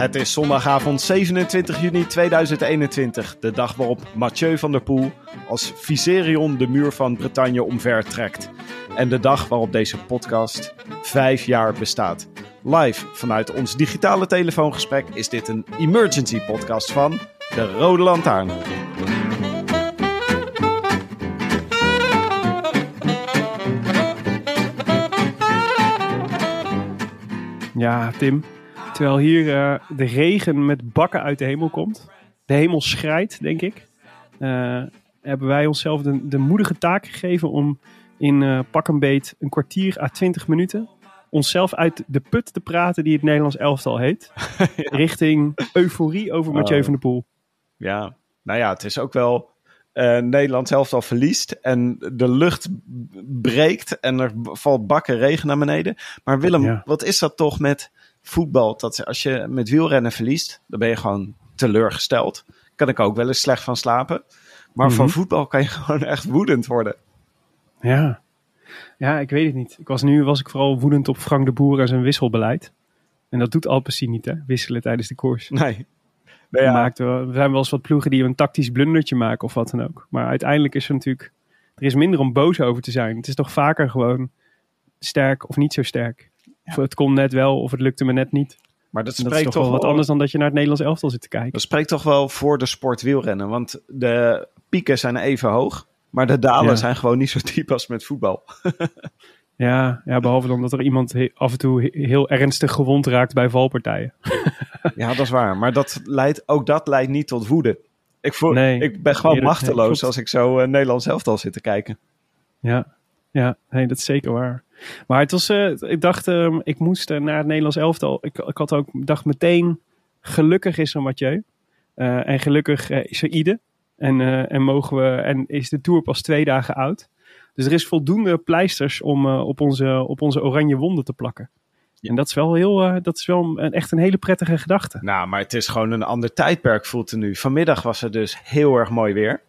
Het is zondagavond 27 juni 2021, de dag waarop Mathieu van der Poel als Viserion de muur van Bretagne omver trekt. En de dag waarop deze podcast vijf jaar bestaat. Live vanuit ons digitale telefoongesprek is dit een emergency podcast van De Rode Lantaarn. Ja, Tim. Terwijl hier eh, de regen met bakken uit de hemel komt. De hemel schrijdt, denk ik. eh, hebben wij onszelf de, de moedige taak gegeven om in eh, pak een beet een kwartier à 20 minuten onszelf uit de put te praten die het Nederlands elftal heet. Richting euforie over Mathieu Oh. van der Poel. Ja, nou ja, het is ook wel. eh Nederland zelfs al verliest en de lucht breekt en er valt bakken regen naar beneden. Maar Willem, Ja. wat is dat toch met voetbal? Dat als je met wielrennen verliest, dan ben je gewoon teleurgesteld. Kan ik ook wel eens slecht van slapen. Maar Mhm. van voetbal kan je gewoon echt woedend worden. Ja. ja, ik weet het niet. Ik was nu was ik vooral woedend op Frank de Boer en zijn wisselbeleid. En dat doet Alpecin niet, hè? Wisselen tijdens de koers. Nee. Nou ja, Maakt er zijn wel eens wat ploegen die een tactisch blundertje maken of wat dan ook. Maar uiteindelijk is er natuurlijk... Er is minder om boos over te zijn. Het is toch vaker gewoon sterk of niet zo sterk. Of het kon net wel of het lukte me net niet. maar dat dat spreekt toch wel wat anders dan dat je naar het Nederlands elftal zit te kijken. Dat spreekt toch wel voor de sport wielrennen. Want de pieken zijn even hoog. Maar de dalen Ja. zijn gewoon niet zo diep als met voetbal. Ja, ja behalve dan dat er iemand af en toe he- heel ernstig gewond raakt bij valpartijen. Ja, dat is waar. Maar dat leidt, ook dat leidt niet tot woede. Ik, voel, Nee, ik ben gewoon machteloos als ik zo uh, Nederlands elftal zit te kijken. Ja, ja nee, dat is zeker waar. Maar het was, eh, ik dacht, ehm, ik moest eh, naar het Nederlands elftal. Ik, ik had ook, dacht meteen, gelukkig is er Mathieu. Eh, en gelukkig is er Ide. En, en, mogen we, en is de Tour pas twee dagen oud. Dus er is voldoende pleisters om op, onze, op onze oranje wonden te plakken. En dat is wel, heel, dat is wel een, echt een hele prettige gedachte. Nou, maar het is gewoon een ander tijdperk voelt het nu. Vanmiddag was het dus heel erg mooi weer.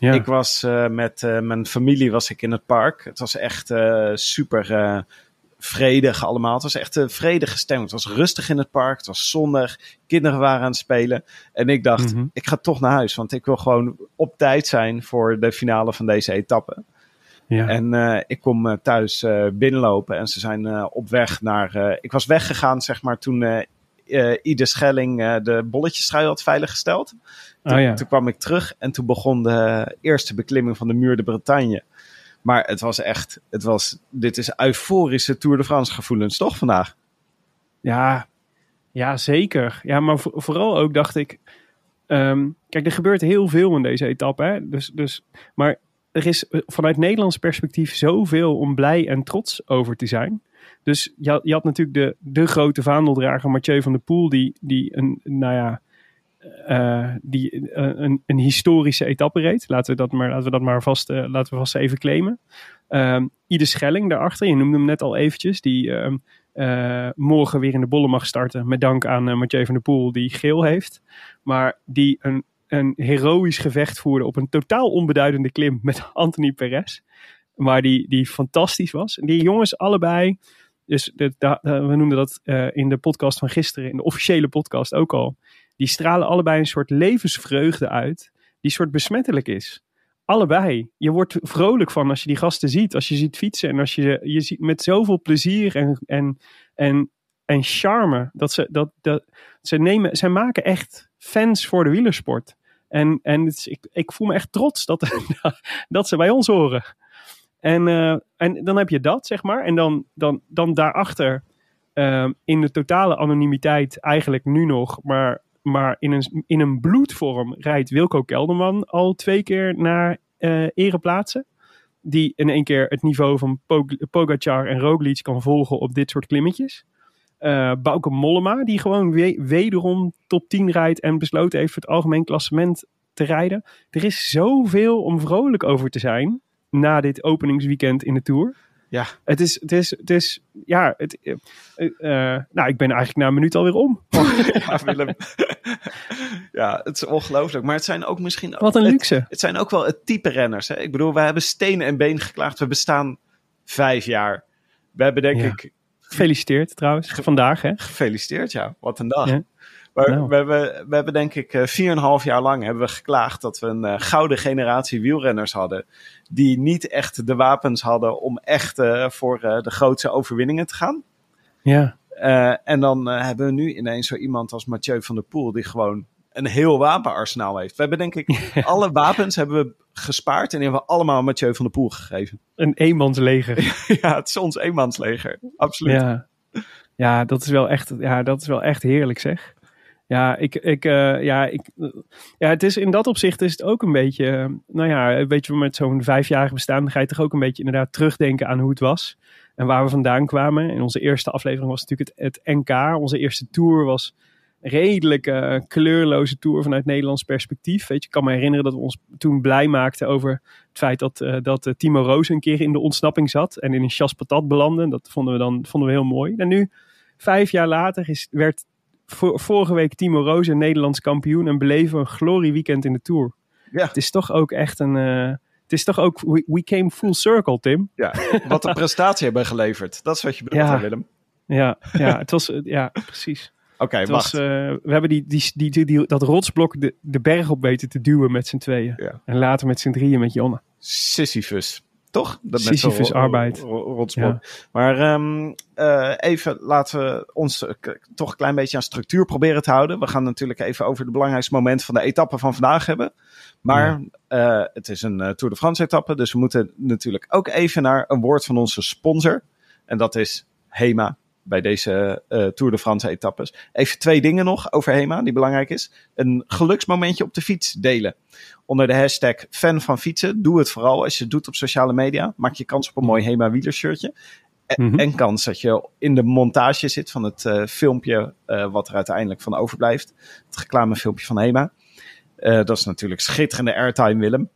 Ja, Ik was eh, met eh, mijn familie was ik in het park. Het was echt eh, super vredig allemaal. Het was echt een vredige stemming. Het was rustig in het park. Het was zonnig. Kinderen waren aan het spelen. En ik dacht, Mhm. ik ga toch naar huis. Want ik wil gewoon op tijd zijn voor de finale van deze etappe. ja. En ik kom thuis binnenlopen en ze zijn op weg naar... ik was weggegaan, zeg maar, toen eh Ide Schelling eh, de bolletjestrui had veiliggesteld. Toen, Oh ja. toen kwam ik terug en toen begon de eerste beklimming van de Muur de Bretagne. Maar het was echt, het was, dit is euforische Tour de France gevoelens, toch vandaag? Ja, ja zeker. Ja, maar vo- vooral ook dacht ik... ehm, kijk, er gebeurt heel veel in deze etappe. Hè? Dus, dus, maar er is eh, vanuit Nederlands perspectief zoveel om blij en trots over te zijn. Dus je had, je had natuurlijk de, de grote vaandeldrager Mathieu van der Poel... die, die een, nou ja... eh, die een, een historische etappe reed. Laten we dat maar, laten we dat maar vast, eh, laten we vast even claimen. Ehm Ide Schelling daarachter, je noemde hem net al eventjes. Die ehm, eh, morgen weer in de bollen mag starten. Met dank aan Mathieu van der Poel, die geel heeft. Maar die een, een heroïsch gevecht voerde op een totaal onbeduidende klim met Anthony Perez. Maar die, die fantastisch was. Die jongens allebei. Dus we noemden dat eh, in de podcast van gisteren, in de officiële podcast ook al. Die stralen allebei een soort levensvreugde uit. Die soort besmettelijk is. Allebei. Je wordt vrolijk van als je die gasten ziet. Als je ziet fietsen en als je je ziet met zoveel plezier en, en, en en charme. Dat ze, dat, dat, ze, nemen, ze maken echt fans voor de wielersport. En, en ik, ik voel me echt trots dat, dat ze bij ons horen. En, eh, en dan heb je dat, zeg maar. En dan, dan, dan daarachter, eh, in de totale anonimiteit, eigenlijk nu nog, maar, maar in, een, in een bloedvorm rijdt Wilco Kelderman al twee keer naar eh ereplaatsen. Die in één keer het niveau van Pog- Pogacar en Roglic kan volgen op dit soort klimmetjes. Eh Bauke Mollema, die gewoon we- wederom top 10 rijdt en besloten heeft voor het algemeen klassement te rijden. Er is zoveel om vrolijk over te zijn na dit openingsweekend in de Tour. Ja. Het is, het is, het is ja, het, eh, eh, nou, ik ben eigenlijk na een minuut alweer om. ja, Willem. ja, het is ongelooflijk. Maar het zijn ook misschien... Wat een luxe. Het zijn ook wel het type renners. Hè? Ik bedoel, we hebben stenen en been geklaagd. We bestaan vijf jaar. We hebben denk Ja. ik Gefeliciteerd trouwens, vandaag hè. gefeliciteerd, ja. Wat een dag. Ja. Maar Nou. we, hebben, we hebben denk ik eh, vier en een half jaar lang hebben we geklaagd dat we een eh, gouden generatie wielrenners hadden. Die niet echt de wapens hadden om echt eh, voor eh, de grootste overwinningen te gaan. Ja, Eh, en dan eh, hebben we nu ineens zo iemand als Mathieu van der Poel, die gewoon een heel wapenarsenaal heeft. We hebben denk ik alle wapens hebben we gespaard en die hebben we allemaal Mathieu van der Poel gegeven. een eenmansleger. ja, het is ons eenmansleger. Absoluut. Ja. ja, dat is wel echt, ja, dat is wel echt heerlijk zeg. Ja, ik, ik, eh, ja, ik, eh, ja, het is in dat opzicht is het ook een beetje, eh, nou ja, weet je, met zo'n vijfjarig bestaan ga je toch ook een beetje inderdaad terugdenken aan hoe het was en waar we vandaan kwamen. In onze eerste aflevering was natuurlijk het, NK. Onze eerste tour was een redelijk kleurloze tour vanuit Nederlands perspectief. Weet je, ik kan me herinneren dat we ons toen blij maakten over het feit dat, dat Timo Roos een keer in de ontsnapping zat en in een chas patat belandde. Dat vonden we dan vonden we heel mooi. En nu, vijf jaar later, is, werd vorige week Timo Roos Nederlands kampioen en beleven een glorieweekend in de Tour. Ja. Het is toch ook echt een... eh, het is toch ook... We, we came full circle, Tim. Ja, wat een prestatie hebben geleverd. Dat is wat je bedoelt, Ja. Willem. Ja, ja, het was, eh, ja precies. Oké, wacht. was, eh, we hebben die, die, die, die, die- dat rotsblok de, de berg op weten te duwen met z'n tweeën. Ja. En later met z'n drieën met Jonne. Sisyphus. Toch? Dat Sisyphus arbeid. rotsblok. Maar ehm, eh, even laten we ons eh, toch een klein beetje aan structuur proberen te houden. We gaan natuurlijk even over de belangrijkste momenten van de etappe van vandaag hebben. Maar eh, het is een eh, Tour de France etappe. Dus we moeten natuurlijk ook even naar een woord van onze sponsor. En dat is HEMA bij deze eh, Tour de France etappes. Even twee dingen nog over HEMA die belangrijk is. Een geluksmomentje op de fiets delen. Onder de hashtag fan van fietsen. Doe het vooral als je het doet op sociale media. Maak je kans op een mooi HEMA wielershirtje. En, Mhm. en kans dat je in de montage zit van het eh, filmpje eh, wat er uiteindelijk van overblijft. Het reclamefilmpje van HEMA. Dat is natuurlijk schitterende airtime, Willem.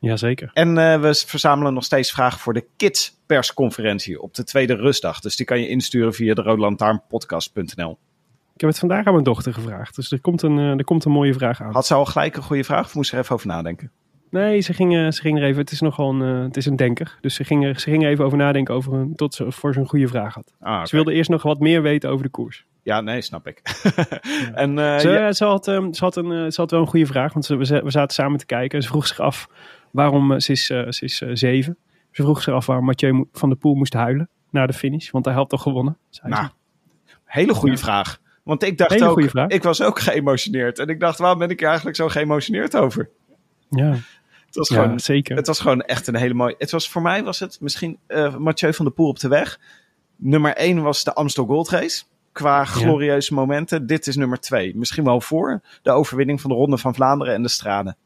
Jazeker. En eh, we verzamelen nog steeds vragen voor de Kids persconferentie op de tweede rustdag. Dus die kan je insturen via de roodlantaarnpodcast.nl. Ik heb het vandaag aan mijn dochter gevraagd. Dus er komt een, eh, er komt een mooie vraag aan. Had ze al gelijk een goede vraag of moest ze er even over nadenken? Nee, ze ging, eh, ze ging er even... Het is nogal een, het is een denker. Dus ze ging, er, ze ging er even over nadenken over een, tot ze voor ze een goede vraag had. Ah. Ze wilde eerst nog wat meer weten over de koers. Ja, nee, snap ik. en Ze, ja, ze, had, ehm, ze, had een, ze had wel een goede vraag, want ze, we zaten samen te kijken. En ze vroeg zich af waarom, eh, ze is, eh, ze is eh, zeven. Ze vroeg zich af waarom Mathieu van der Poel moest huilen na de finish. Want hij had toch gewonnen, zei ze. nou, hele goede Ja. vraag. Want ik dacht Hele ook, ik was ook geëmotioneerd. En ik dacht, waarom ben ik hier eigenlijk zo geëmotioneerd over? Ja, Het was ja gewoon zeker. Het was gewoon echt een hele mooie. Het was voor mij was het misschien Mathieu van der Poel op de weg. Nummer 1 was de Amstel Gold Race. Qua glorieuze momenten. Dit is nummer 2. Misschien wel voor de overwinning van de Ronde van Vlaanderen en de Straden.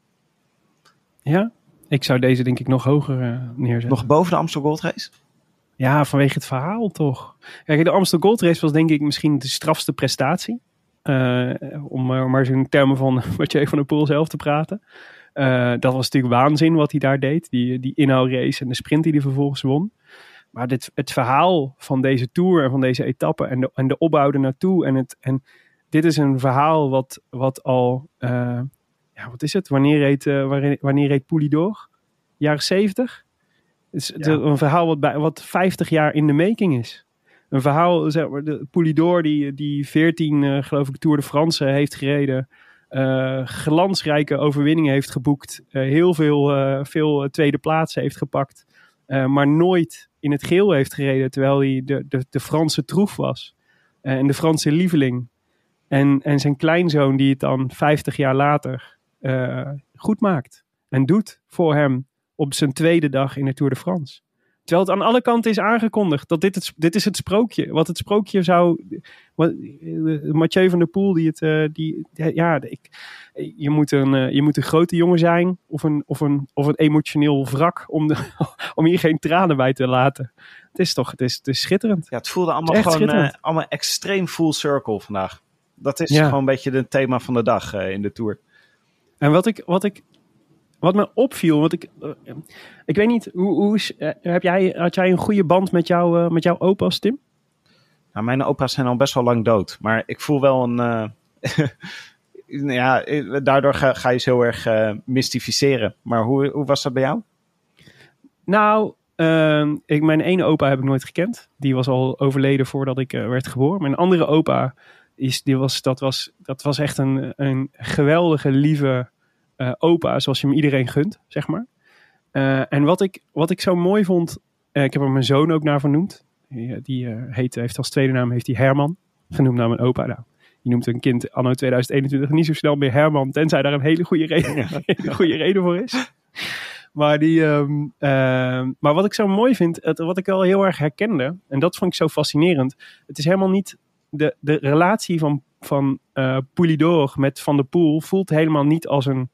Ja, ik zou deze denk ik nog hoger eh, neerzetten. Nog boven de Amstel Gold Race? Ja, vanwege het verhaal toch. Kijk, de Amstel Gold Race was denk ik misschien de strafste prestatie. Eh, om maar, maar zo'n termen van Mathieu van der Poel zelf te praten. Dat was natuurlijk waanzin wat hij daar deed. Die, die inhoudrace en de sprint die hij vervolgens won. Maar dit, het verhaal van deze Tour en van deze etappe en de, en de opbouw ernaartoe. En, het, en dit is een verhaal wat, wat al... ja, wat is het? Wanneer reed, eh, wanneer, wanneer reed Poulidor? Jaren 70? Het is een verhaal wat, bij, wat 50 jaar in de making is. Een verhaal, zeg maar, de Poulidor die, die 14, eh, geloof ik, Tour de France heeft gereden. eh, glansrijke overwinningen heeft geboekt. heel veel, veel tweede plaatsen heeft gepakt. maar nooit in het geel heeft gereden terwijl hij de, de, de Franse troef was. en de Franse lieveling. En, en zijn kleinzoon die het dan 50 jaar later eh, goed maakt. En doet voor hem op zijn tweede dag in de Tour de France. Terwijl het aan alle kanten is aangekondigd dat dit, het, dit is het sprookje. Wat het sprookje zou. Wat, eh, Mathieu van der Poel, die het. eh, die, ja, ik, je, moet een, je moet een grote jongen zijn. Of een, of een, of een emotioneel wrak. Om, de, om hier geen tranen bij te laten. Het is toch. Het is, het is schitterend. Ja, het voelde allemaal gewoon allemaal extreem full circle vandaag. Dat is Ja. gewoon een beetje het thema van de dag in de Tour. En wat ik. Wat ik wat me opviel, want ik, eh, ik weet niet, hoe, hoe eh, heb jij, had jij een goede band met, jou, eh, met jouw opa's, Tim? Nou, mijn opa's zijn al best wel lang dood. Maar ik voel wel een... eh, ja, daardoor ga, ga je ze heel erg mystificeren. Maar hoe, hoe was dat bij jou? Nou, ehm, ik, mijn ene opa heb ik nooit gekend. Die was al overleden voordat ik werd geboren. Mijn andere opa, is, die was, dat, was, dat was echt een, een geweldige, lieve eh, opa. Zoals je hem iedereen gunt, zeg maar. Eh, en wat ik, wat ik zo mooi vond, eh, ik heb er mijn zoon ook naar vernoemd. Die, die heet, heeft als tweede naam heeft hij Herman. Genoemd naar mijn opa. Nou, je noemt een kind anno 2021 niet zo snel meer Herman. Tenzij daar een hele goede reden, hele goede reden voor is. Maar, die, ehm, ehm, maar wat ik zo mooi vind, het, wat ik wel heel erg herkende, en dat vond ik zo fascinerend. Het is helemaal niet de, de relatie van, van eh Poulidor met Van der Poel voelt helemaal niet als een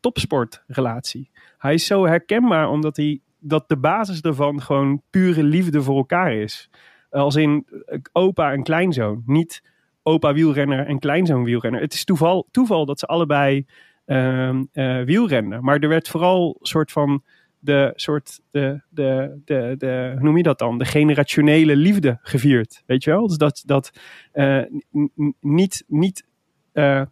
topsportrelatie. Hij is zo herkenbaar omdat hij, dat de basis ervan gewoon pure liefde voor elkaar is. Als in eh, opa en kleinzoon. Niet opa wielrenner en kleinzoon wielrenner. Het is toeval, toeval dat ze allebei ehm eh, wielrennen. Maar er werd vooral soort van de soort de, de, de, de, hoe noem je dat dan? De generationele liefde gevierd. Weet je wel? Dus dat, dat eh, niet, niet eh,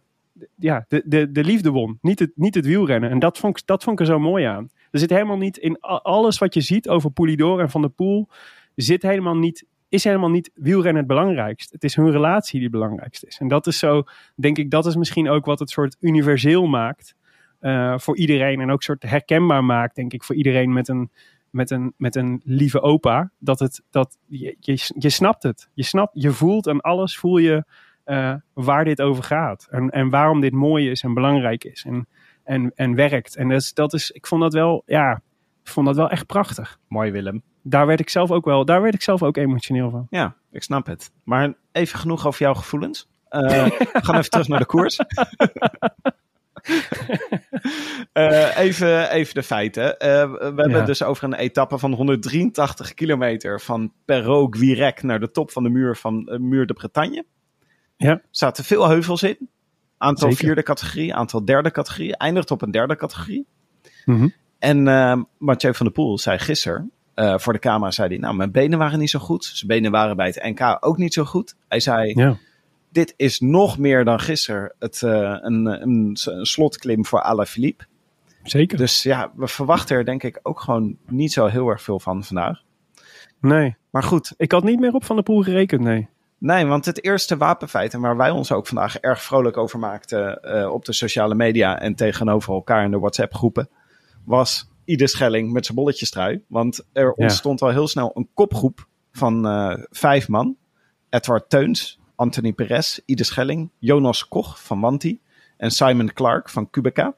ja, de, de, de liefde won. Niet het, niet het wielrennen. En dat vond, dat vond ik er zo mooi aan. Er zit helemaal niet in alles wat je ziet over Poulidor en Van der Poel. Zit helemaal niet, is helemaal niet wielrennen het belangrijkst. Het is hun relatie die het belangrijkst is. En dat is zo, denk ik, dat is misschien ook wat het soort universeel maakt. Eh, voor iedereen. En ook soort herkenbaar maakt, denk ik, voor iedereen met een, met een, met een lieve opa. Dat het, dat je, je, je snapt het. Je snapt, je voelt aan alles, voel je eh, waar dit over gaat. En, en waarom dit mooi is en belangrijk is. En, en, en werkt. En dat is, dat is, ik vond dat wel, ja, ik vond dat wel echt prachtig. Mooi Willem. Daar werd ik zelf ook wel, daar werd ik zelf ook emotioneel van. Ja, ik snap het. Maar even genoeg over jouw gevoelens. Eh, we gaan even terug naar de koers. Eh, even, even de feiten. Eh, we hebben Ja. dus over een etappe van 183 kilometer van Perrault-Guirec naar de top van de muur van eh, Muur de Bretagne. Ja. Zaten veel heuvels in. Aantal Zeker. vierde categorie, aantal derde categorie. Eindigt op een derde categorie. Mhm. En eh Mathieu van der Poel zei gisteren, voor de camera zei hij, nou mijn benen waren niet zo goed. Zijn benen waren bij het NK ook niet zo goed. Hij zei, Ja. Dit is nog meer dan gisteren het, eh, een, een, een slotklim voor Alaphilippe. Zeker. Dus ja, we verwachten er denk ik ook gewoon niet zo heel erg veel van vandaag. Nee, Maar goed, ik had niet meer op Van der Poel gerekend, nee. nee, want het eerste wapenfeit, en waar wij ons ook vandaag erg vrolijk over maakten eh, op de sociale media en tegenover elkaar in de WhatsApp groepen, was Ieder Schelling met zijn bolletjestrui. Want er Ja. ontstond al heel snel een kopgroep van eh, vijf man. Edward Teuns, Anthony Perez, Ieder Schelling, Jonas Koch van Wanti en Simon Clark van Kubica.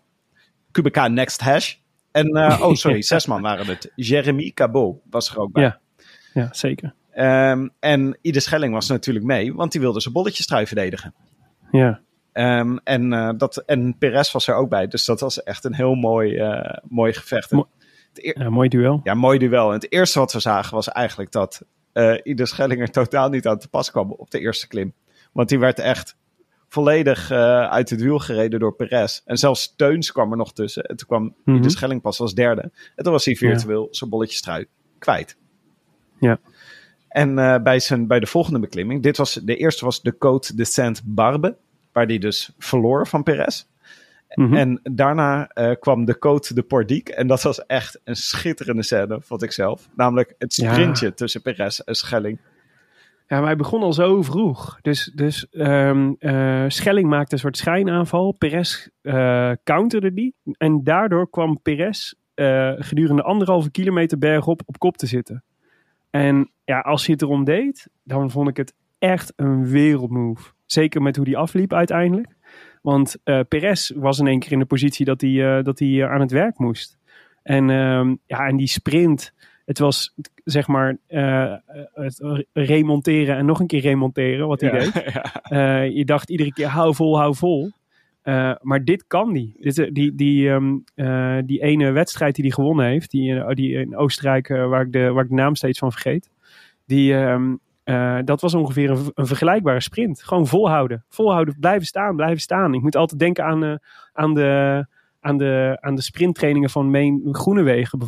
Kubica Next Hash. En, eh, oh sorry, zes man waren het. Jeremy Cabot was er ook bij. Ja. Ja, zeker. Ehm, en Ieder Schelling was natuurlijk mee, want die wilde zijn bolletjestrui verdedigen. Ja. Ehm, en, eh, dat, en Perez was er ook bij, dus dat was echt een heel mooi, eh, mooi gevecht. Mo- ja, mooi duel. ja, mooi duel. En het eerste wat we zagen was eigenlijk dat eh Ieder Schelling er totaal niet aan te pas kwam op de eerste klim. Want die werd echt volledig eh, uit het wiel gereden door Perez. En zelfs Teuns kwam er nog tussen. En toen kwam. Ieder Schelling pas als derde. En toen was hij virtueel zijn bolletjestrui kwijt. Ja. En eh, bij, zijn, bij de volgende beklimming, dit was, de eerste was de Côte de Sainte-Barbe, waar hij dus verloor van Perez. Mhm. En daarna eh, kwam de Côte de Pordic. En dat was echt een schitterende scène, vond ik zelf. Namelijk het Ja. sprintje tussen Perez en Schelling. Ja, maar hij begon al zo vroeg. Dus, dus ehm, eh, Schelling maakte een soort schijnaanval. Perez eh, counterde die. En daardoor kwam Perez gedurende anderhalve kilometer bergop op kop te zitten. En ja, als hij het erom deed, dan vond ik het echt een wereldmove. Zeker met hoe die afliep uiteindelijk. Want uh, Perez was in één keer in de positie dat hij, dat hij aan het werk moest. En, ehm, ja, en die sprint, het was zeg maar het remonteren en nog een keer remonteren wat hij deed. Ja. je dacht iedere keer hou vol, hou vol. Uh, maar dit kan niet. Dit, die, die, um, uh, die ene wedstrijd die hij gewonnen heeft, die, die in Oostenrijk, waar, ik de, waar ik de naam steeds van vergeet, die, um, dat was ongeveer een, een, vergelijkbare sprint. Gewoon volhouden. Volhouden, blijven staan, blijven staan. Ik moet altijd denken aan, aan de aan de, aan de sprinttrainingen van Meen Groenewegen.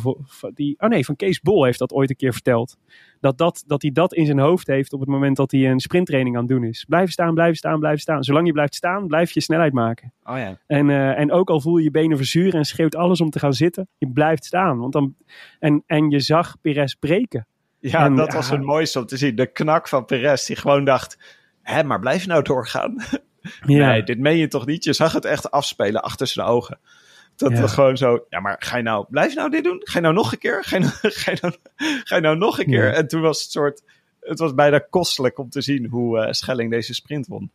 Die, oh nee, van Kees Bol heeft dat ooit een keer verteld. Dat, dat, dat hij dat in zijn hoofd heeft op het moment dat hij een sprinttraining aan het doen is. Blijven staan, blijven staan, blijven staan. Zolang je blijft staan, blijf je snelheid maken. Oh ja. En, uh, en ook al voel je je benen verzuren en schreeuwt alles om te gaan zitten, je blijft staan. Want dan, en, en je zag Perez breken. Ja, en, dat was het mooiste om te zien. De knak van Perez, die gewoon dacht, hè, maar blijf je nou doorgaan? Ja. Nee, dit meen je toch niet? Je zag het echt afspelen achter zijn ogen. Dat ja. gewoon zo, ja, maar ga je nou, blijf je nou dit doen? Ga je nou nog een keer? Ga je nou, ga je nou, ga je nou nog een keer? En toen was het soort, het was bijna kostelijk om te zien hoe uh, Schelling deze sprint won.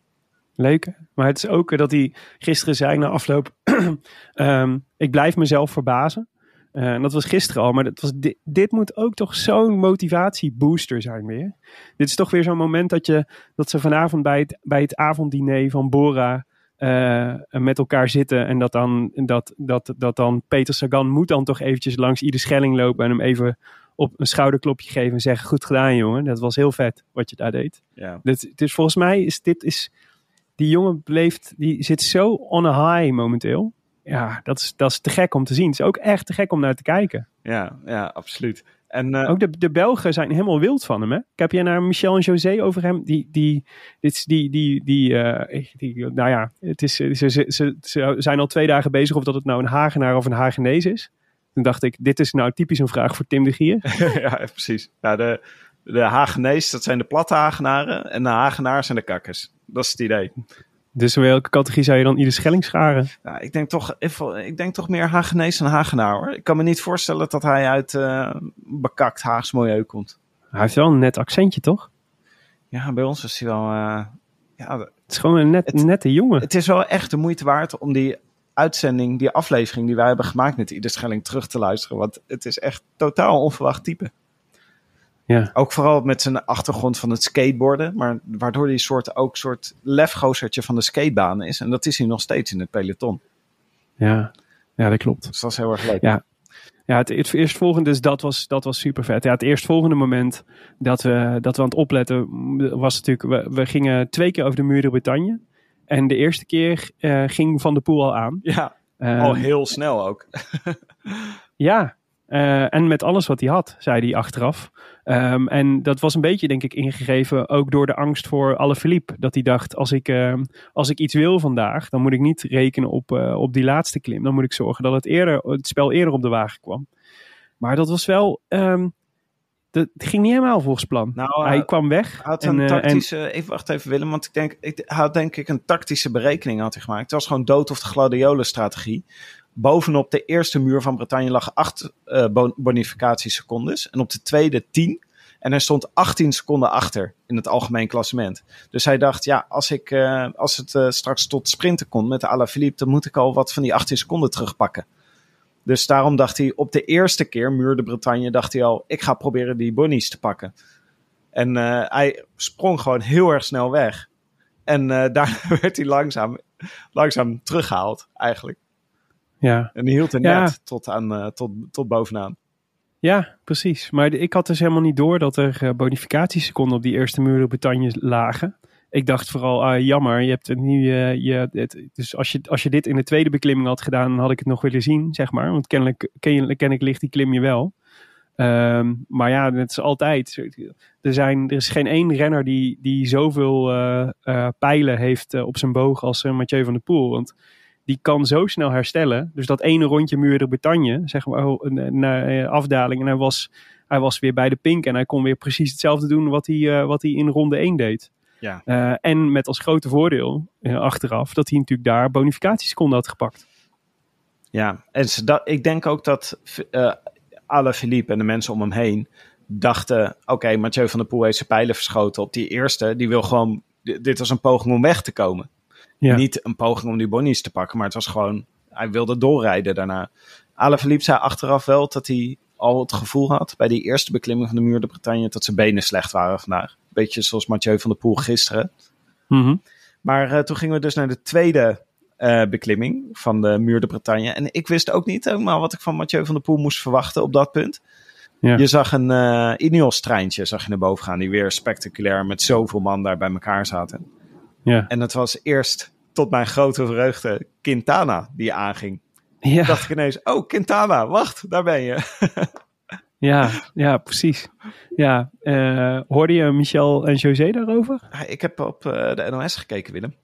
Leuk, maar het is ook dat hij gisteren zei na afloop, um, ik blijf mezelf verbazen. Uh, en dat was gisteren al, maar dat was dit, dit moet ook toch zo'n motivatiebooster zijn weer. Dit is toch weer zo'n moment dat, je, dat ze vanavond bij het, bij het avonddiner van Bora uh, met elkaar zitten. En dat dan, dat, dat, dat dan Peter Sagan moet dan toch eventjes langs ieder Schelling lopen en hem even op een schouderklopje geven en zeggen: Goed gedaan, jongen. Dat was heel vet wat je daar deed. Ja. Dus, dus volgens mij is dit is. Die jongen beleeft, die zit zo on a high momenteel. Ja, dat is, dat is te gek om te zien. Het is ook echt te gek om naar te kijken. Ja, ja absoluut. En, uh, Ook de, de Belgen zijn helemaal wild van hem. Hè? Ik heb je naar Michel en José over hem. Die, die, dit, die, die, die, uh, die, nou ja, het is, ze, ze, ze, ze, zijn al twee dagen bezig of dat het nou een Hagenaar of een Hagenees is. Toen dacht ik, dit is nou typisch een vraag voor Tim de Gier. ja, precies. Ja, de, de Hagenees, dat zijn de platte Hagenaren. En de Hagenaars zijn de kakkers. Dat is het idee. Dus welke categorie zou je dan ieder Schelling scharen? Ja, ik, denk toch, ik denk toch meer Hagenees dan Hagenaar hoor. Ik kan me niet voorstellen dat hij uit uh, bekakt Haags milieu komt. Hij heeft wel een net accentje toch? Ja, bij ons is hij wel... Uh, ja, het is gewoon een net, nette jongen. Het is wel echt de moeite waard om die uitzending, die aflevering die wij hebben gemaakt met ieder Schelling terug te luisteren. Want het is echt totaal onverwacht type. Ja. Ook vooral met zijn achtergrond van het skateboarden. Maar waardoor hij soort, ook soort lefgozertje van de skatebaan is. En dat is hij nog steeds in het peloton. Ja, ja dat klopt. Dus dat is heel erg leuk. Ja, ja, het, het eerstvolgende, dus dat was, dat was super vet. Ja, het eerstvolgende moment dat we, dat we aan het opletten was natuurlijk, we, we gingen twee keer over de muur de Bretagne. En de eerste keer uh, ging Van de Poel al aan. Ja, uh, al heel snel ook. ja, uh, en met alles wat hij had, zei hij achteraf. Um, en dat was een beetje, denk ik, ingegeven ook door de angst voor alle Philippe. Dat hij dacht, als ik, uh, als ik iets wil vandaag, dan moet ik niet rekenen op, uh, op die laatste klim. Dan moet ik zorgen dat het, eerder, het spel eerder op de wagen kwam. Maar dat was wel... Um, dat ging niet helemaal volgens plan. Nou, hij kwam weg. Had een tactische, en, even wacht even Willem, want ik denk, ik had denk ik een tactische berekening had hij gemaakt. Het was gewoon dood of de gladiolen strategie bovenop de eerste muur van Bretagne lag 8 uh, eh, bonificatiesecondes. En op de tweede 10. En hij stond 18 seconden achter in het algemeen klassement. Dus hij dacht, ja, als, ik, uh, als het uh, straks tot sprinten komt met de Alaphilippe, dan moet ik al wat van die 18 seconden terugpakken. Dus daarom dacht hij op de eerste keer, muur de Bretagne, dacht hij al, ik ga proberen die bonies te pakken. En hij sprong gewoon heel erg snel weg. En daar werd hij langzaam, langzaam teruggehaald, eigenlijk. Ja. En die hield er net tot, aan, uh, tot, tot bovenaan. Ja, precies. Maar ik had dus helemaal niet door dat er uh, bonificatieseconden op die eerste muur Bretagne lagen. Ik dacht vooral, ah, jammer, je hebt het nu, uh, je, het, dus als je, als je dit in de tweede beklimming had gedaan, dan had ik het nog willen zien, zeg maar. Want kennelijk, kennelijk ligt die klim je wel. Um, maar ja, het is altijd. Er, zijn, er is geen één renner die, die zoveel uh, uh, pijlen heeft op zijn boog als Mathieu van der Poel. Want die kan zo snel herstellen. Dus dat ene rondje muur de Bretagne, zeg maar, oh, naar eh, afdaling. En hij was, hij was weer bij de pink en hij kon weer precies hetzelfde doen wat hij, uh, wat hij in ronde 1 deed. Ja. Uh, en met als grote voordeel uh, achteraf dat hij natuurlijk daar bonificatieseconden had gepakt. Ja, en dat, ik denk ook dat uh, Philippe en de mensen om hem heen dachten, oké, Mathieu van der Poel heeft zijn pijlen verschoten op die eerste. Die wil gewoon, dit was een poging om weg te komen. Ja. Niet een poging om die bonnies te pakken, maar het was gewoon, hij wilde doorrijden daarna. Alaphilippe zei achteraf wel dat hij al het gevoel had bij die eerste beklimming van de Muur de Bretagne dat zijn benen slecht waren vandaag. Beetje zoals Mathieu van der Poel gisteren. Mhm. Maar uh, toen gingen we dus naar de tweede uh, beklimming van de Muur de Bretagne. En ik wist ook niet helemaal wat ik van Mathieu van der Poel moest verwachten op dat punt. Ja. Je zag een uh, Ineos-treintje zag je naar boven gaan, die weer spectaculair met zoveel man daar bij elkaar zaten. Ja. En het was eerst, tot mijn grote vreugde, Quintana die aanging. Ja. dacht ik ineens, oh Quintana, wacht, daar ben je. ja, ja, precies. Ja, uh, hoorde je Michel en José daarover? Ik heb op uh, de NOS gekeken, Willem.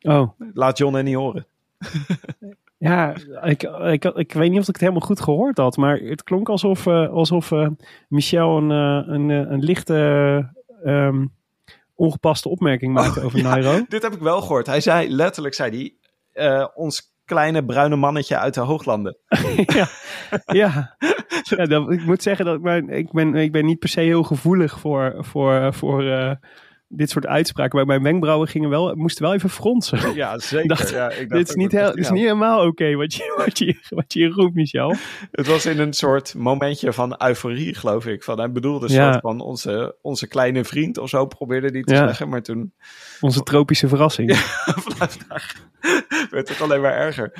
Oh. Laat John en niet horen. ja, ik, ik, ik weet niet of ik het helemaal goed gehoord had, maar het klonk alsof, uh, alsof Michel een, een, een lichte um, ongepaste opmerking maakte oh, over ja, Nairo. Dit heb ik wel gehoord. Hij zei, letterlijk zei hij, ons kleine bruine mannetje uit de hooglanden. ja, ja. ik moet zeggen dat ik ben, ik, ben, ik ben niet per se heel gevoelig voor, voor, voor uh, dit soort uitspraken. Maar mijn wenkbrauwen gingen wel, moesten wel even fronsen. Ja, zeker. Dacht, ja, ik dacht dit is niet, heel, dit is niet helemaal oké okay wat, je, wat, je, wat je roept, Michel. Het was in een soort momentje van euforie, geloof ik. Van, hij bedoelde een Ja. soort van onze, onze kleine vriend of zo, probeerde die te Ja. zeggen. Maar toen, Onze tropische verrassing. werd het alleen maar erger.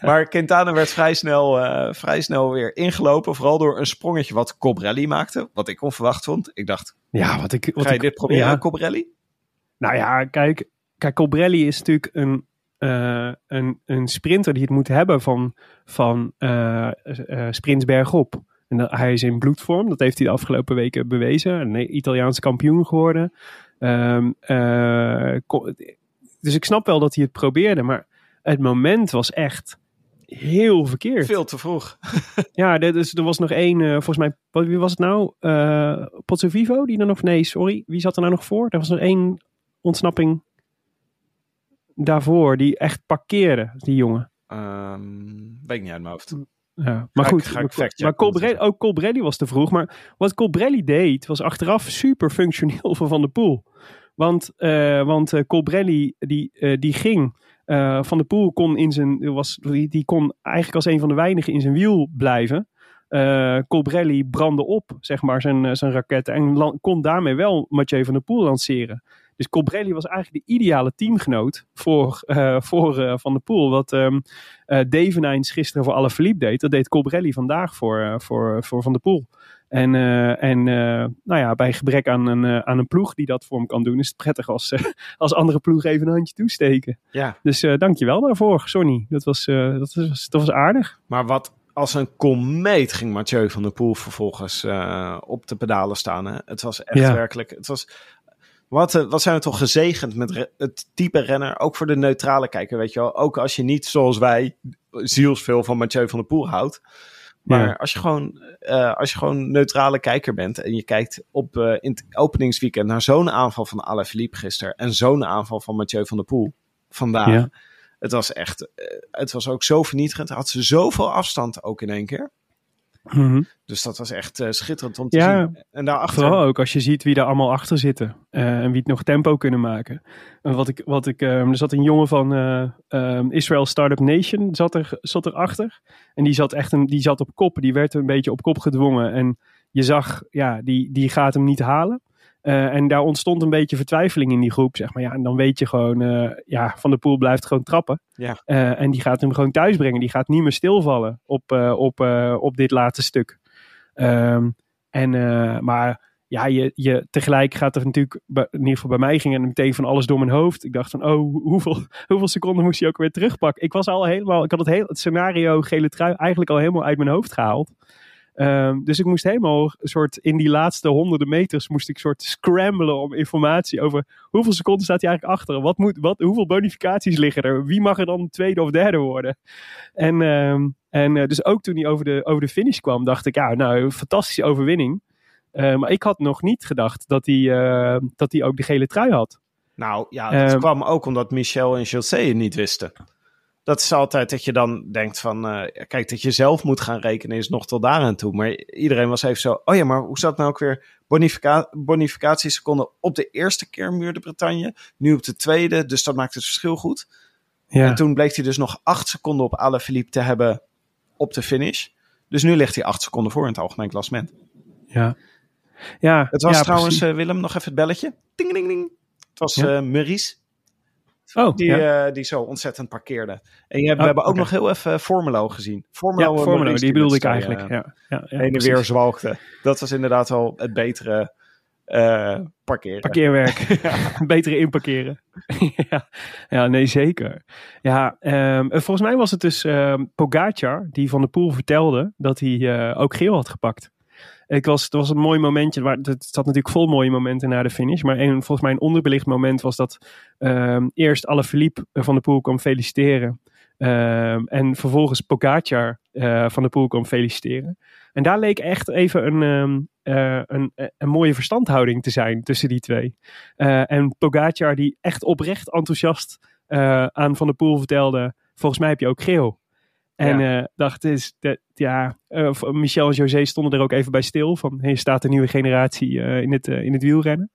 maar Quintana werd vrij snel, eh, vrij snel weer ingelopen. Vooral door een sprongetje wat Cobrelli maakte. Wat ik onverwacht vond. Ik dacht, Ja, wat ik. Wat ga je ik, dit proberen, ja. Cobrelli? Nou ja, kijk, kijk Colbrelli is natuurlijk een, eh, een, een sprinter die het moet hebben van, van eh, eh, sprints bergop. En dat, hij is in bloedvorm, dat heeft hij de afgelopen weken bewezen. Een Italiaans kampioen geworden. Ehm, eh, dus ik snap wel dat hij het probeerde, maar het moment was echt heel verkeerd. Veel te vroeg. Ja, dus, er was nog één, eh, volgens mij, wat- wie was het nou? Pozzo Vivo, die er nog, nee, sorry, wie zat er nou nog voor? Er was nog één ontsnapping daarvoor, die echt parkeerde, die jongen. Ehm weet ik niet uit mijn hoofd. Ja, maar Ga ik- goed, ga ik maar Colbrelli, ook Colbrelli was te vroeg. Maar wat Colbrelli deed, was achteraf super functioneel voor Van der Poel. Want, eh want Colbrelli, die, die ging... eh, van der Poel kon, in zijn, was, die, kon eigenlijk als een van de weinigen in zijn wiel blijven. Eh Colbrelli brandde op, zeg maar, zijn, eh, zijn raketten. En kon daarmee wel Mathieu van der Poel lanceren. Dus Colbrelli was eigenlijk de ideale teamgenoot voor, voor Van der Poel. Wat Devenijns gisteren voor Alaphilippe deed, dat deed Colbrelli vandaag voor, voor, voor Van der Poel. En, eh, en eh, nou ja, bij gebrek aan een, eh, aan een ploeg die dat voor hem kan doen, is het prettig als, als andere ploeg even een handje toesteken. Ja, Dus dankjewel daarvoor, Sonny. Dat was, dat, was, dat was aardig. maar wat als een komeet ging Mathieu van der Poel vervolgens op de pedalen staan. Hè? Het was echt Ja. werkelijk. Het was, wat, wat zijn we toch gezegend met het type renner. Ook voor de neutrale kijker, weet je wel. Ook als je niet zoals wij zielsveel van Mathieu van der Poel houdt. Maar Ja. als, je gewoon, eh, als je gewoon neutrale kijker bent en je kijkt op eh, in het openingsweekend naar zo'n aanval van Alaphilippe gisteren en zo'n aanval van Mathieu van der Poel vandaag. Ja. Het was echt, eh, het was ook zo vernietigend. Had ze zoveel afstand ook in één keer. Mhm. Dus dat was echt eh, schitterend om te Ja, zien. En daarachter, Vooral ook als je ziet wie er allemaal achter zitten. eh, en wie het nog tempo kunnen maken. En wat ik, wat ik, ehm, er zat een jongen van eh, ehm, Israel Startup Nation zat er, zat er achter. En die zat echt een, die zat op kop. Die werd een beetje op kop gedwongen. En je zag, ja, die, die gaat hem niet halen. Eh, en daar ontstond een beetje vertwijfeling in die groep. Zeg maar ja, en dan weet je gewoon, eh, ja, Van der Poel blijft gewoon trappen. Ja. Eh, en die gaat hem gewoon thuis brengen. Die gaat niet meer stilvallen op, op, op dit laatste stuk. Ehm, en, maar ja, je, je, tegelijk gaat er natuurlijk, in ieder geval bij mij ging er meteen van alles door mijn hoofd. Ik dacht van, oh, hoeveel, hoeveel seconden moest hij ook weer terugpakken? Ik was al helemaal, ik had het, heel, het scenario gele trui eigenlijk al helemaal uit mijn hoofd gehaald. Ehm, dus ik moest helemaal een soort, in die laatste honderden meters moest ik soort scramblen om informatie over hoeveel seconden staat hij eigenlijk achter? Wat moet, wat, hoeveel bonificaties liggen er? Wie mag er dan tweede of derde worden? En, ehm, en eh, dus ook toen hij over de, over de finish kwam, dacht ik, ja, nou, fantastische overwinning. Eh, maar ik had nog niet gedacht dat hij, dat hij ook de gele trui had. Nou ja, dat Ehm, kwam ook omdat Michel en José het niet wisten. Dat is altijd dat je dan denkt van, eh, kijk, dat je zelf moet gaan rekenen is nog tot daar aan toe. Maar iedereen was even zo, oh ja, maar hoe zat nou ook weer bonifica bonificatieseconden op de eerste keer Muur de Bretagne, nu op de tweede, dus dat maakt het verschil goed. Ja. En toen bleek hij dus nog acht seconden op Alaphilippe te hebben op de finish. Dus nu ligt hij acht seconden voor in het algemeen klassement. ja. ja. Het was ja, trouwens, eh, Willem, nog even het belletje. Ding, ding, ding. Het was Ja. eh Maurice oh, die, ja. eh, die zo ontzettend parkeerde. En je hebt, Oh, we hebben ook nog heel even Formelo gezien. Formelo, ja, Formelo, die bedoelde ik eigenlijk. tweeën, Ja, ja, ja, heen en weer zwalkte. Dat was inderdaad wel het betere eh, parkeren. Parkeerwerk. Betere inparkeren. ja. ja, nee, zeker. Ja, ehm, volgens mij was het dus ehm Pogacar die van de Poel vertelde dat hij eh, ook geel had gepakt. Ik was, het was een mooi momentje, maar het zat natuurlijk vol mooie momenten na de finish. Maar volgens mij een onderbelicht moment was dat ehm, eerst Alaphilippe van de Poel kwam feliciteren. Ehm, en vervolgens Pogacar eh, van de Poel kwam feliciteren. En daar leek echt even een, ehm, eh, een, een mooie verstandhouding te zijn tussen die twee. Eh, en Pogacar die echt oprecht enthousiast eh, aan Van der Poel vertelde... volgens mij heb je ook geel. En eh, dacht, is dat, ja, eh, Michel en José stonden er ook even bij stil. Van, hier staat een nieuwe generatie eh, in, het, eh, in het wielrennen.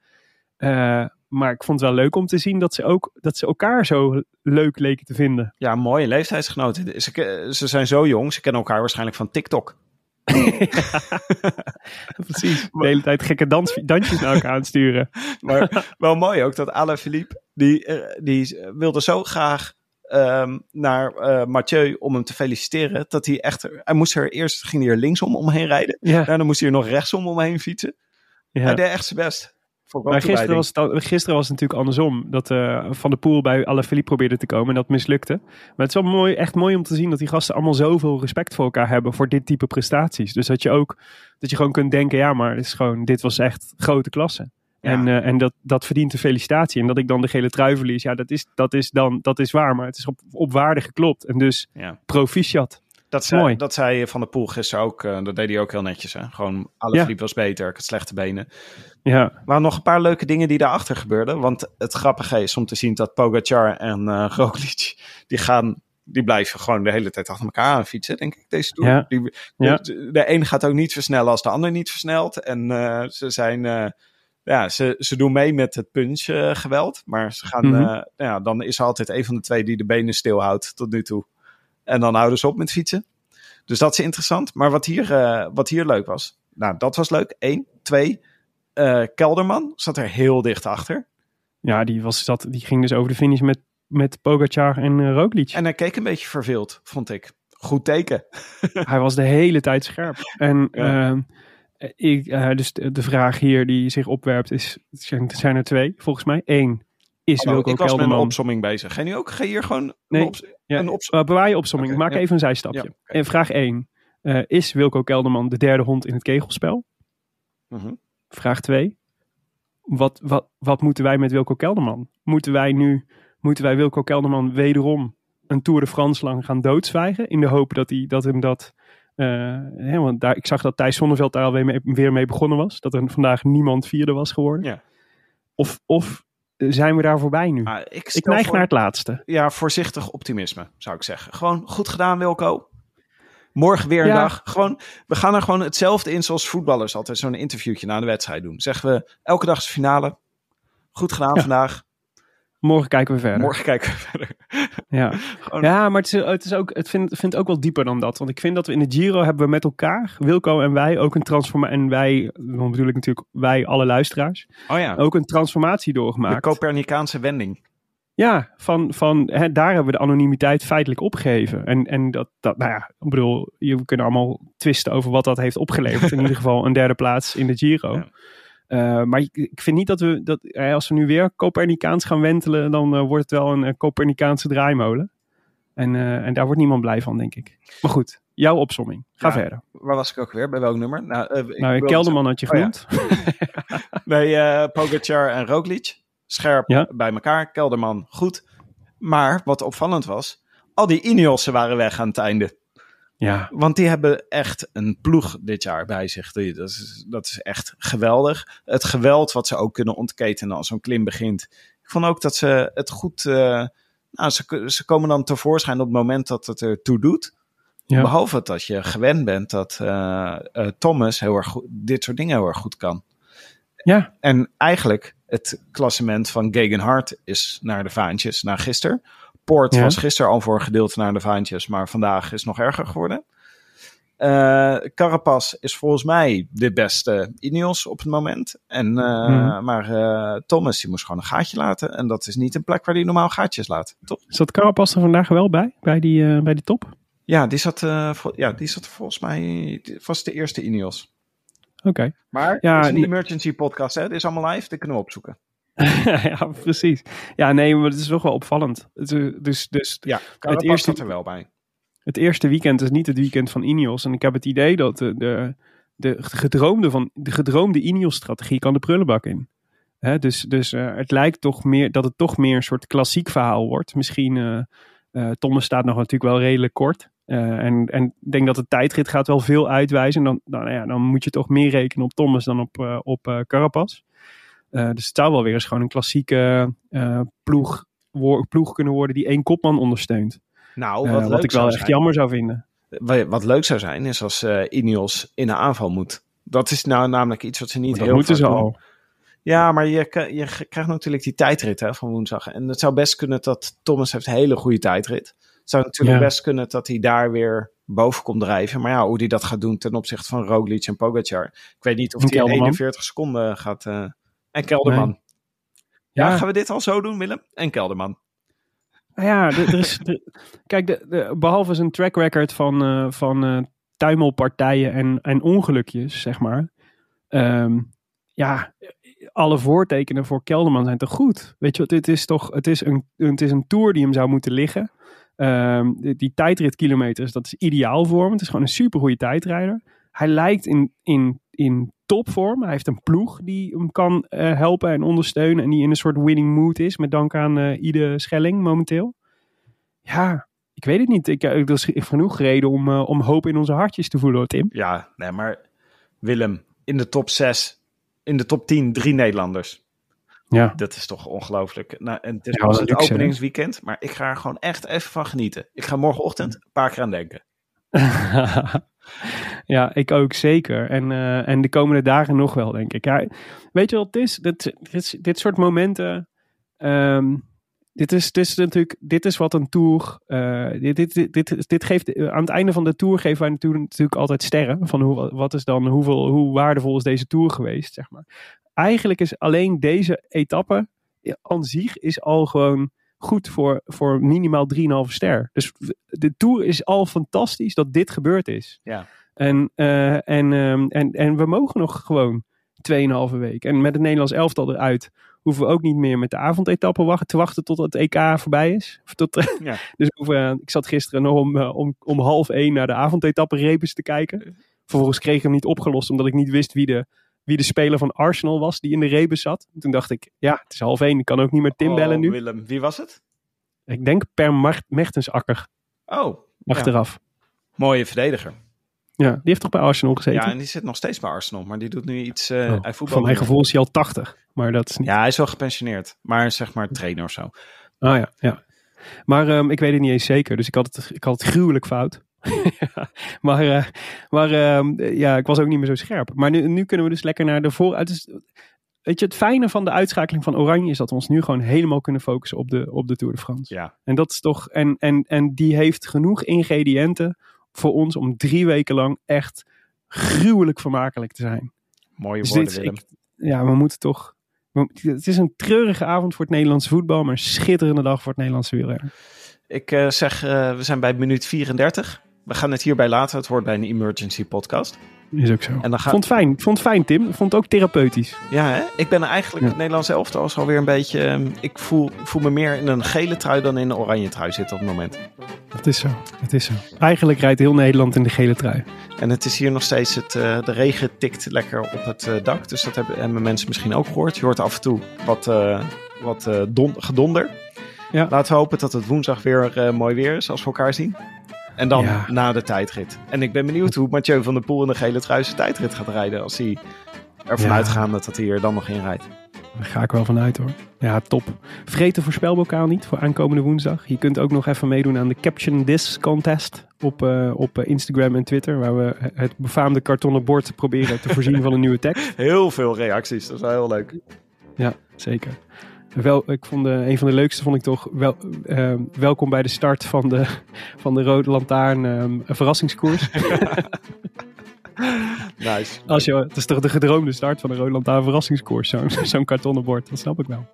Eh, maar ik vond het wel leuk om te zien dat ze, ook, dat ze elkaar zo leuk leken te vinden. Ja, mooie leeftijdsgenoten. Ze, ze zijn zo jong, ze kennen elkaar waarschijnlijk van TikTok. Precies. De hele tijd gekke dans, dansjes naar elkaar aan het sturen. Maar wel mooi ook dat Alaphilippe, die, eh, die wilde zo graag ehm, naar eh, Mathieu om hem te feliciteren, dat hij echt, hij moest er eerst, ging hij er linksom omheen rijden. Ja, Daarna moest hij er nog rechtsom omheen fietsen. Hij ja. deed echt zijn best. Maar gisteren was, het, gisteren was het natuurlijk andersom. Dat eh, Van de Poel bij Alaphilippe probeerde te komen en dat mislukte. Maar het is wel mooi, echt mooi om te zien dat die gasten allemaal zoveel respect voor elkaar hebben voor dit type prestaties. Dus dat je ook, dat je gewoon kunt denken, ja maar dit, is gewoon, dit was echt grote klasse. Ja. En, eh, en dat, dat verdient een felicitatie. En dat ik dan de gele trui verlies, ja dat is, dat is, dan, dat is waar. Maar het is op, op waarde geklopt. En dus Ja. proficiat. Dat zei, Mooi. dat zei Van der Poel gisteren ook. eh, dat deed hij ook heel netjes. Hè? Gewoon, Alaphilippe was beter. Ik had slechte benen. Ja, waren nog een paar leuke dingen die daarachter gebeurden. Want het grappige is om te zien dat Pogacar en eh Roglic... die gaan... Die blijven gewoon de hele tijd achter elkaar aan fietsen, denk ik, deze tour. Ja. Die, Ja. de, de een gaat ook niet versnellen als de ander niet versnelt. En ze zijn... ja, ze, ze doen mee met het punch-geweld. maar ze gaan... Mhm. eh, nou ja, dan is er altijd een van de twee die de benen stilhoudt tot nu toe. En dan houden ze op met fietsen. Dus dat is interessant. Maar wat hier, eh, wat hier leuk was... Nou, dat was leuk. Eén. Twee. eh, Kelderman zat er heel dicht achter. ja die, was, dat, die ging dus over de finish met, met Pogacar en uh, Roglic. En hij keek een beetje verveeld, vond ik. Goed teken. Hij was de hele tijd scherp. En Ja. ehm, ik, eh, dus de, de vraag hier die zich opwerpt is, zijn, er zijn er twee volgens mij. Eén, is Hallo, Wilco ik was met een Kelderman... opsomming bezig. Ga je nu ook ga je hier gewoon Nee, een, ops- Ja, een ops- uh, bewaar je Ik maak ja. even een zijstapje. Ja. En vraag 1. is Wilco Kelderman de derde hond in het kegelspel? Mhm. Vraag 2. Wat, wat, wat moeten wij met Wilco Kelderman? Moeten wij nu, moeten wij Wilco Kelderman wederom een Tour de France lang gaan doodzwijgen? In de hoop dat, hij, dat hem dat... eh, hè, want daar, ik zag dat Thijs Zonneveld daar alweer mee, weer mee begonnen was. Dat er vandaag niemand vierde was geworden. Ja. Of, of zijn we daar voorbij nu? Ah, ik neig voor- naar het laatste. Ja, voorzichtig optimisme, zou ik zeggen. Gewoon goed gedaan, Wilco. Morgen weer een Ja. dag. Gewoon, we gaan er gewoon hetzelfde in zoals voetballers altijd zo'n interviewtje na de wedstrijd doen. Zeggen we, elke dag is de finale. Goed gedaan Ja. vandaag. Morgen kijken we verder. Morgen kijken we verder. Ja. Ja, maar het is, het is ook, het vind, vind ook wel dieper dan dat. Want ik vind dat we in de Giro hebben we met elkaar, Wilco en wij, ook een transformatie. En wij, dan bedoel ik natuurlijk wij, alle luisteraars, Oh ja, ook een transformatie de doorgemaakt. Copernicaanse wending. Ja, van, van hè, daar hebben we de anonimiteit feitelijk opgegeven. En, en dat, dat, nou ja, ik bedoel, je kunnen allemaal twisten over wat dat heeft opgeleverd. in ieder geval een derde plaats in de Giro. Ja. Eh, maar ik, ik vind niet dat we, dat, eh, als we nu weer Copernicaans gaan wentelen, dan eh, wordt het wel een Copernicaanse draaimolen. En, en daar wordt niemand blij van, denk ik. Maar goed, jouw opsomming. Ga Ja. verder. Waar was ik ook weer? Bij welk nummer? Nou, ik Nou, Kelderman had je Oh ja. genoemd. Eh Pogacar en Roglic. Scherp Ja. bij elkaar. Kelderman goed. Maar wat opvallend was, al die Ineossen waren weg aan het einde. Ja, Want die hebben echt een ploeg dit jaar bij zich. Die- Dat is, dat is echt geweldig. Het geweld wat ze ook kunnen ontketenen als zo'n klim begint. Ik vond ook dat ze het goed, eh, Nou, ze, ze komen dan tevoorschijn op het moment dat het er toe doet. Ja. Behalve dat je gewend bent dat eh, eh, Thomas heel erg goed, dit soort dingen heel erg goed kan. Ja, En eigenlijk het klassement van Gegenhard is naar de vaantjes na gisteren. Poort Ja. was gisteren al voor een gedeelte naar de vaantjes, maar vandaag is het nog erger geworden. Eh Carapaz is volgens mij de beste Ineos op het moment. En, eh, Mhm. Maar eh, Thomas die moest gewoon een gaatje laten. En dat is niet een plek waar hij normaal gaatjes laat. Toch? zat Carapaz er vandaag wel bij, bij die, bij die top? Ja, die zat, ja, die zat volgens mij was de eerste Ineos. Oké. Maar Ja, het is een emergency podcast, hè? Dit is allemaal live, dit kunnen we opzoeken. ja, precies. Ja, nee, maar het is toch wel opvallend. Het, is- dus, dus Ja, Carapaz eerste- zat er wel bij. het eerste weekend is niet het weekend van Ineos. En ik heb het idee dat de, de, de, gedroomde, van, de gedroomde Ineos-strategie kan de prullenbak in. Hè, dus dus eh, het lijkt toch meer dat het toch meer een soort klassiek verhaal wordt. Misschien, eh eh, Thomas staat nog natuurlijk wel redelijk kort. Eh, en, en ik denk dat de tijdrit gaat wel veel uitwijzen. En dan, dan, ja, dan moet je toch meer rekenen op Thomas dan op, eh op eh, Eh, dus het zou wel weer eens gewoon een klassieke eh, ploeg, ploeg kunnen worden die één kopman ondersteunt. Nou, Eh, wat, ik wel echt zijn- jammer zou vinden. Wat, wat leuk zou zijn, is als Ineos in de aanval moet. Dat is nou namelijk iets wat ze niet Dat heel moeten vaak ze doen. al. Ja, maar je, je krijgt natuurlijk die tijdrit hè, van woensdag. En het zou best kunnen dat Thomas heeft een hele goede tijdrit. Het zou natuurlijk Ja. best kunnen dat hij daar weer boven komt drijven. Maar ja, hoe hij dat gaat doen ten opzichte van Roglic en Pogacar. Ik weet niet of hij in Kelderman. 41 seconden gaat... en Kelderman. Ja. Ja. gaan we dit al zo doen, Willem? En Kelderman. Nou Ja, er, is, kijk, de, de- behalve zijn track record van, eh, van eh, tuimelpartijen en, en ongelukjes, zeg maar. Ehm, ja, alle voortekenen voor Kelderman zijn toch goed? Weet je wat, dit is toch, het is een, het is een tour die hem zou moeten liggen. Ehm, die, die tijdritkilometers, dat is ideaal voor hem. Het is gewoon een supergoeie tijdrijder. Hij lijkt in, in, in topvorm. Hij heeft een ploeg die hem kan eh, helpen en ondersteunen. En die in een soort winning mood is. Met dank aan eh Ide Schelling momenteel. Ja, ik weet het niet. Ik, eh, er is genoeg reden om, om hoop in onze hartjes te voelen, Tim. Ja, nee, maar Willem, in de top 6, in de top 10, drie Nederlanders. Ja. Dat is toch ongelooflijk. Nou, en het is Ja, het openingsweekend, maar ik ga er gewoon echt even van genieten. Ik ga morgenochtend een paar keer aan denken. ja, ik ook zeker. En, eh, en de komende dagen nog wel, denk ik. Ja, weet je wat het is? Dit, dit, dit soort momenten. ehm, dit, is, dit natuurlijk dit is wat een tour. eh, dit, dit, dit, dit, geeft, eh, aan het einde van de tour geven wij natuurlijk, natuurlijk altijd sterren. Van hoe, wat is dan, hoeveel, hoe waardevol is deze tour geweest, zeg maar. Eigenlijk is alleen deze etappe aan zich is al gewoon goed voor, voor minimaal 3,5 ster. Dus de Tour is al fantastisch dat dit gebeurd is. Ja. En, eh, en, ehm, en, en we mogen nog gewoon 2,5 week. En met het Nederlands elftal eruit hoeven we ook niet meer met de avondetappe wachten, te wachten tot het EK voorbij is. Of tot, Ja. dus hoeven, eh, ik zat gisteren nog om, eh, om, om half één naar de avondetappe repes te kijken. Vervolgens kreeg ik hem niet opgelost omdat ik niet wist wie de, wie de speler van Arsenal was die in de rebus zat. Toen dacht ik, ja, het is half één. Ik kan ook niet meer Tim Oh, bellen nu. Willem, wie was het? Ik denk per Mart- Mertensakker Oh, ja. achteraf. mooie verdediger. Ja. die heeft toch bij Arsenal gezeten? Ja, en die zit nog steeds bij Arsenal, maar die doet nu iets... eh Oh, hij Van mijn gevoel is hij al 80. Maar dat is niet. Ja, hij is wel gepensioneerd, maar zeg maar trainer of zo. Oh ja, ja. Maar ehm, ik weet het niet eens zeker. Dus ik had het, ik had het gruwelijk fout. Ja, maar eh, maar ehm, ja, ik was ook niet meer zo scherp. Maar nu, nu kunnen we dus lekker naar de vooruit. Dus, weet je, het fijne van de uitschakeling van Oranje is dat we ons nu gewoon helemaal kunnen focussen op de, op de Tour de France. Ja, En dat is toch. En, en, en die heeft genoeg ingrediënten voor ons om drie weken lang echt gruwelijk vermakelijk te zijn. mooie Dus woorden, Willem. ik, ja, we moeten toch. we- het is een treurige avond voor het Nederlandse voetbal, maar een schitterende dag voor het Nederlandse wielrennen. Ik eh, zeg, eh, we zijn bij minuut 34. We gaan het hierbij laten. Het hoort bij een emergency podcast. Is ook zo. En dan ga- vond het fijn. Vond fijn, Tim. Vond het ook therapeutisch. Ja, hè? ik ben eigenlijk Ja. het Nederlandse elftal is alweer een beetje... ehm, ik voel, voel me meer in een gele trui dan in een oranje trui zitten op het moment. Het is zo. Het is zo. Eigenlijk rijdt heel Nederland in de gele trui. En het is hier nog steeds, het, eh, de regen tikt lekker op het eh, dak. Dus dat hebben, hebben mensen misschien ook gehoord. Je hoort af en toe wat, eh, wat don- gedonder. Ja. Laten we hopen dat het woensdag weer mooi weer is als we elkaar zien. En dan Ja. na de tijdrit. En ik ben benieuwd hoe Mathieu van der Poel in de gele trui zijn tijdrit gaat rijden. Als hij ervan Ja. uitgaan dat hij er dan nog in rijdt. Daar ga ik wel vanuit hoor. Ja, top. Vergeet de voorspelbokaal niet voor aankomende woensdag. Je kunt ook nog even meedoen aan de Caption This Contest op, eh, op eh, Instagram en Twitter. Waar we het befaamde kartonnen bord proberen te voorzien van een nieuwe tekst. Heel veel reacties, dat is wel heel leuk. Ja, zeker. Wel, ik vond de, een van de leukste vond ik toch wel, eh, welkom bij de start van de, van de Rode Lantaarn eh, een verrassingskoers. Nice. Als je, het is toch de gedroomde start van de Rode Lantaarn verrassingskoers, zo'n zo'n kartonnen bord. Dat snap ik wel.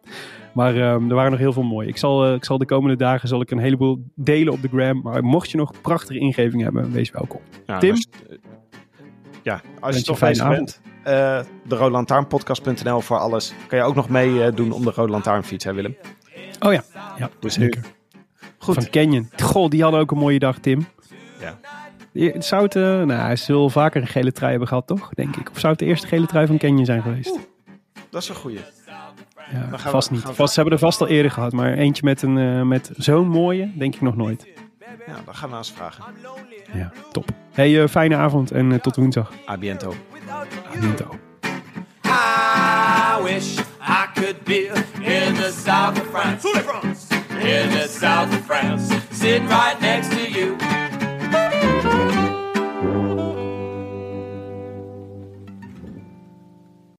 Maar ehm, er waren nog heel veel mooie. Ik zal, eh, ik zal de komende dagen zal ik een heleboel delen op de gram. Maar mocht je nog prachtige ingevingen hebben, wees welkom. Ja, Tim? als je- ja, als je je toch een fijne bezig bent. Eh de Rode voor alles. Kan je ook nog mee eh, om de Rode Lantaarnfiets, hè Willem? Oh ja, ja Dus zeker. Goed. Van Canyon. Goh, die hadden ook een mooie dag, Tim. Ja. Zou het, eh, nou, hij zal vaker een gele trui hebben gehad, toch? Denk ik. Of zou het de eerste gele trui van Canyon zijn geweest? Dat is een goeie. Ja, we- vast niet. Vast, ze hebben er vast al eerder gehad. Maar eentje met, een, met zo'n mooie, denk ik nog nooit. Ja, dan gaan we eens vragen. Ja, top. Hey, eh, fijne avond en eh, tot woensdag. Abiento. Biento. I wish I could be in the south of France. In the south of France. Sitting right next to you.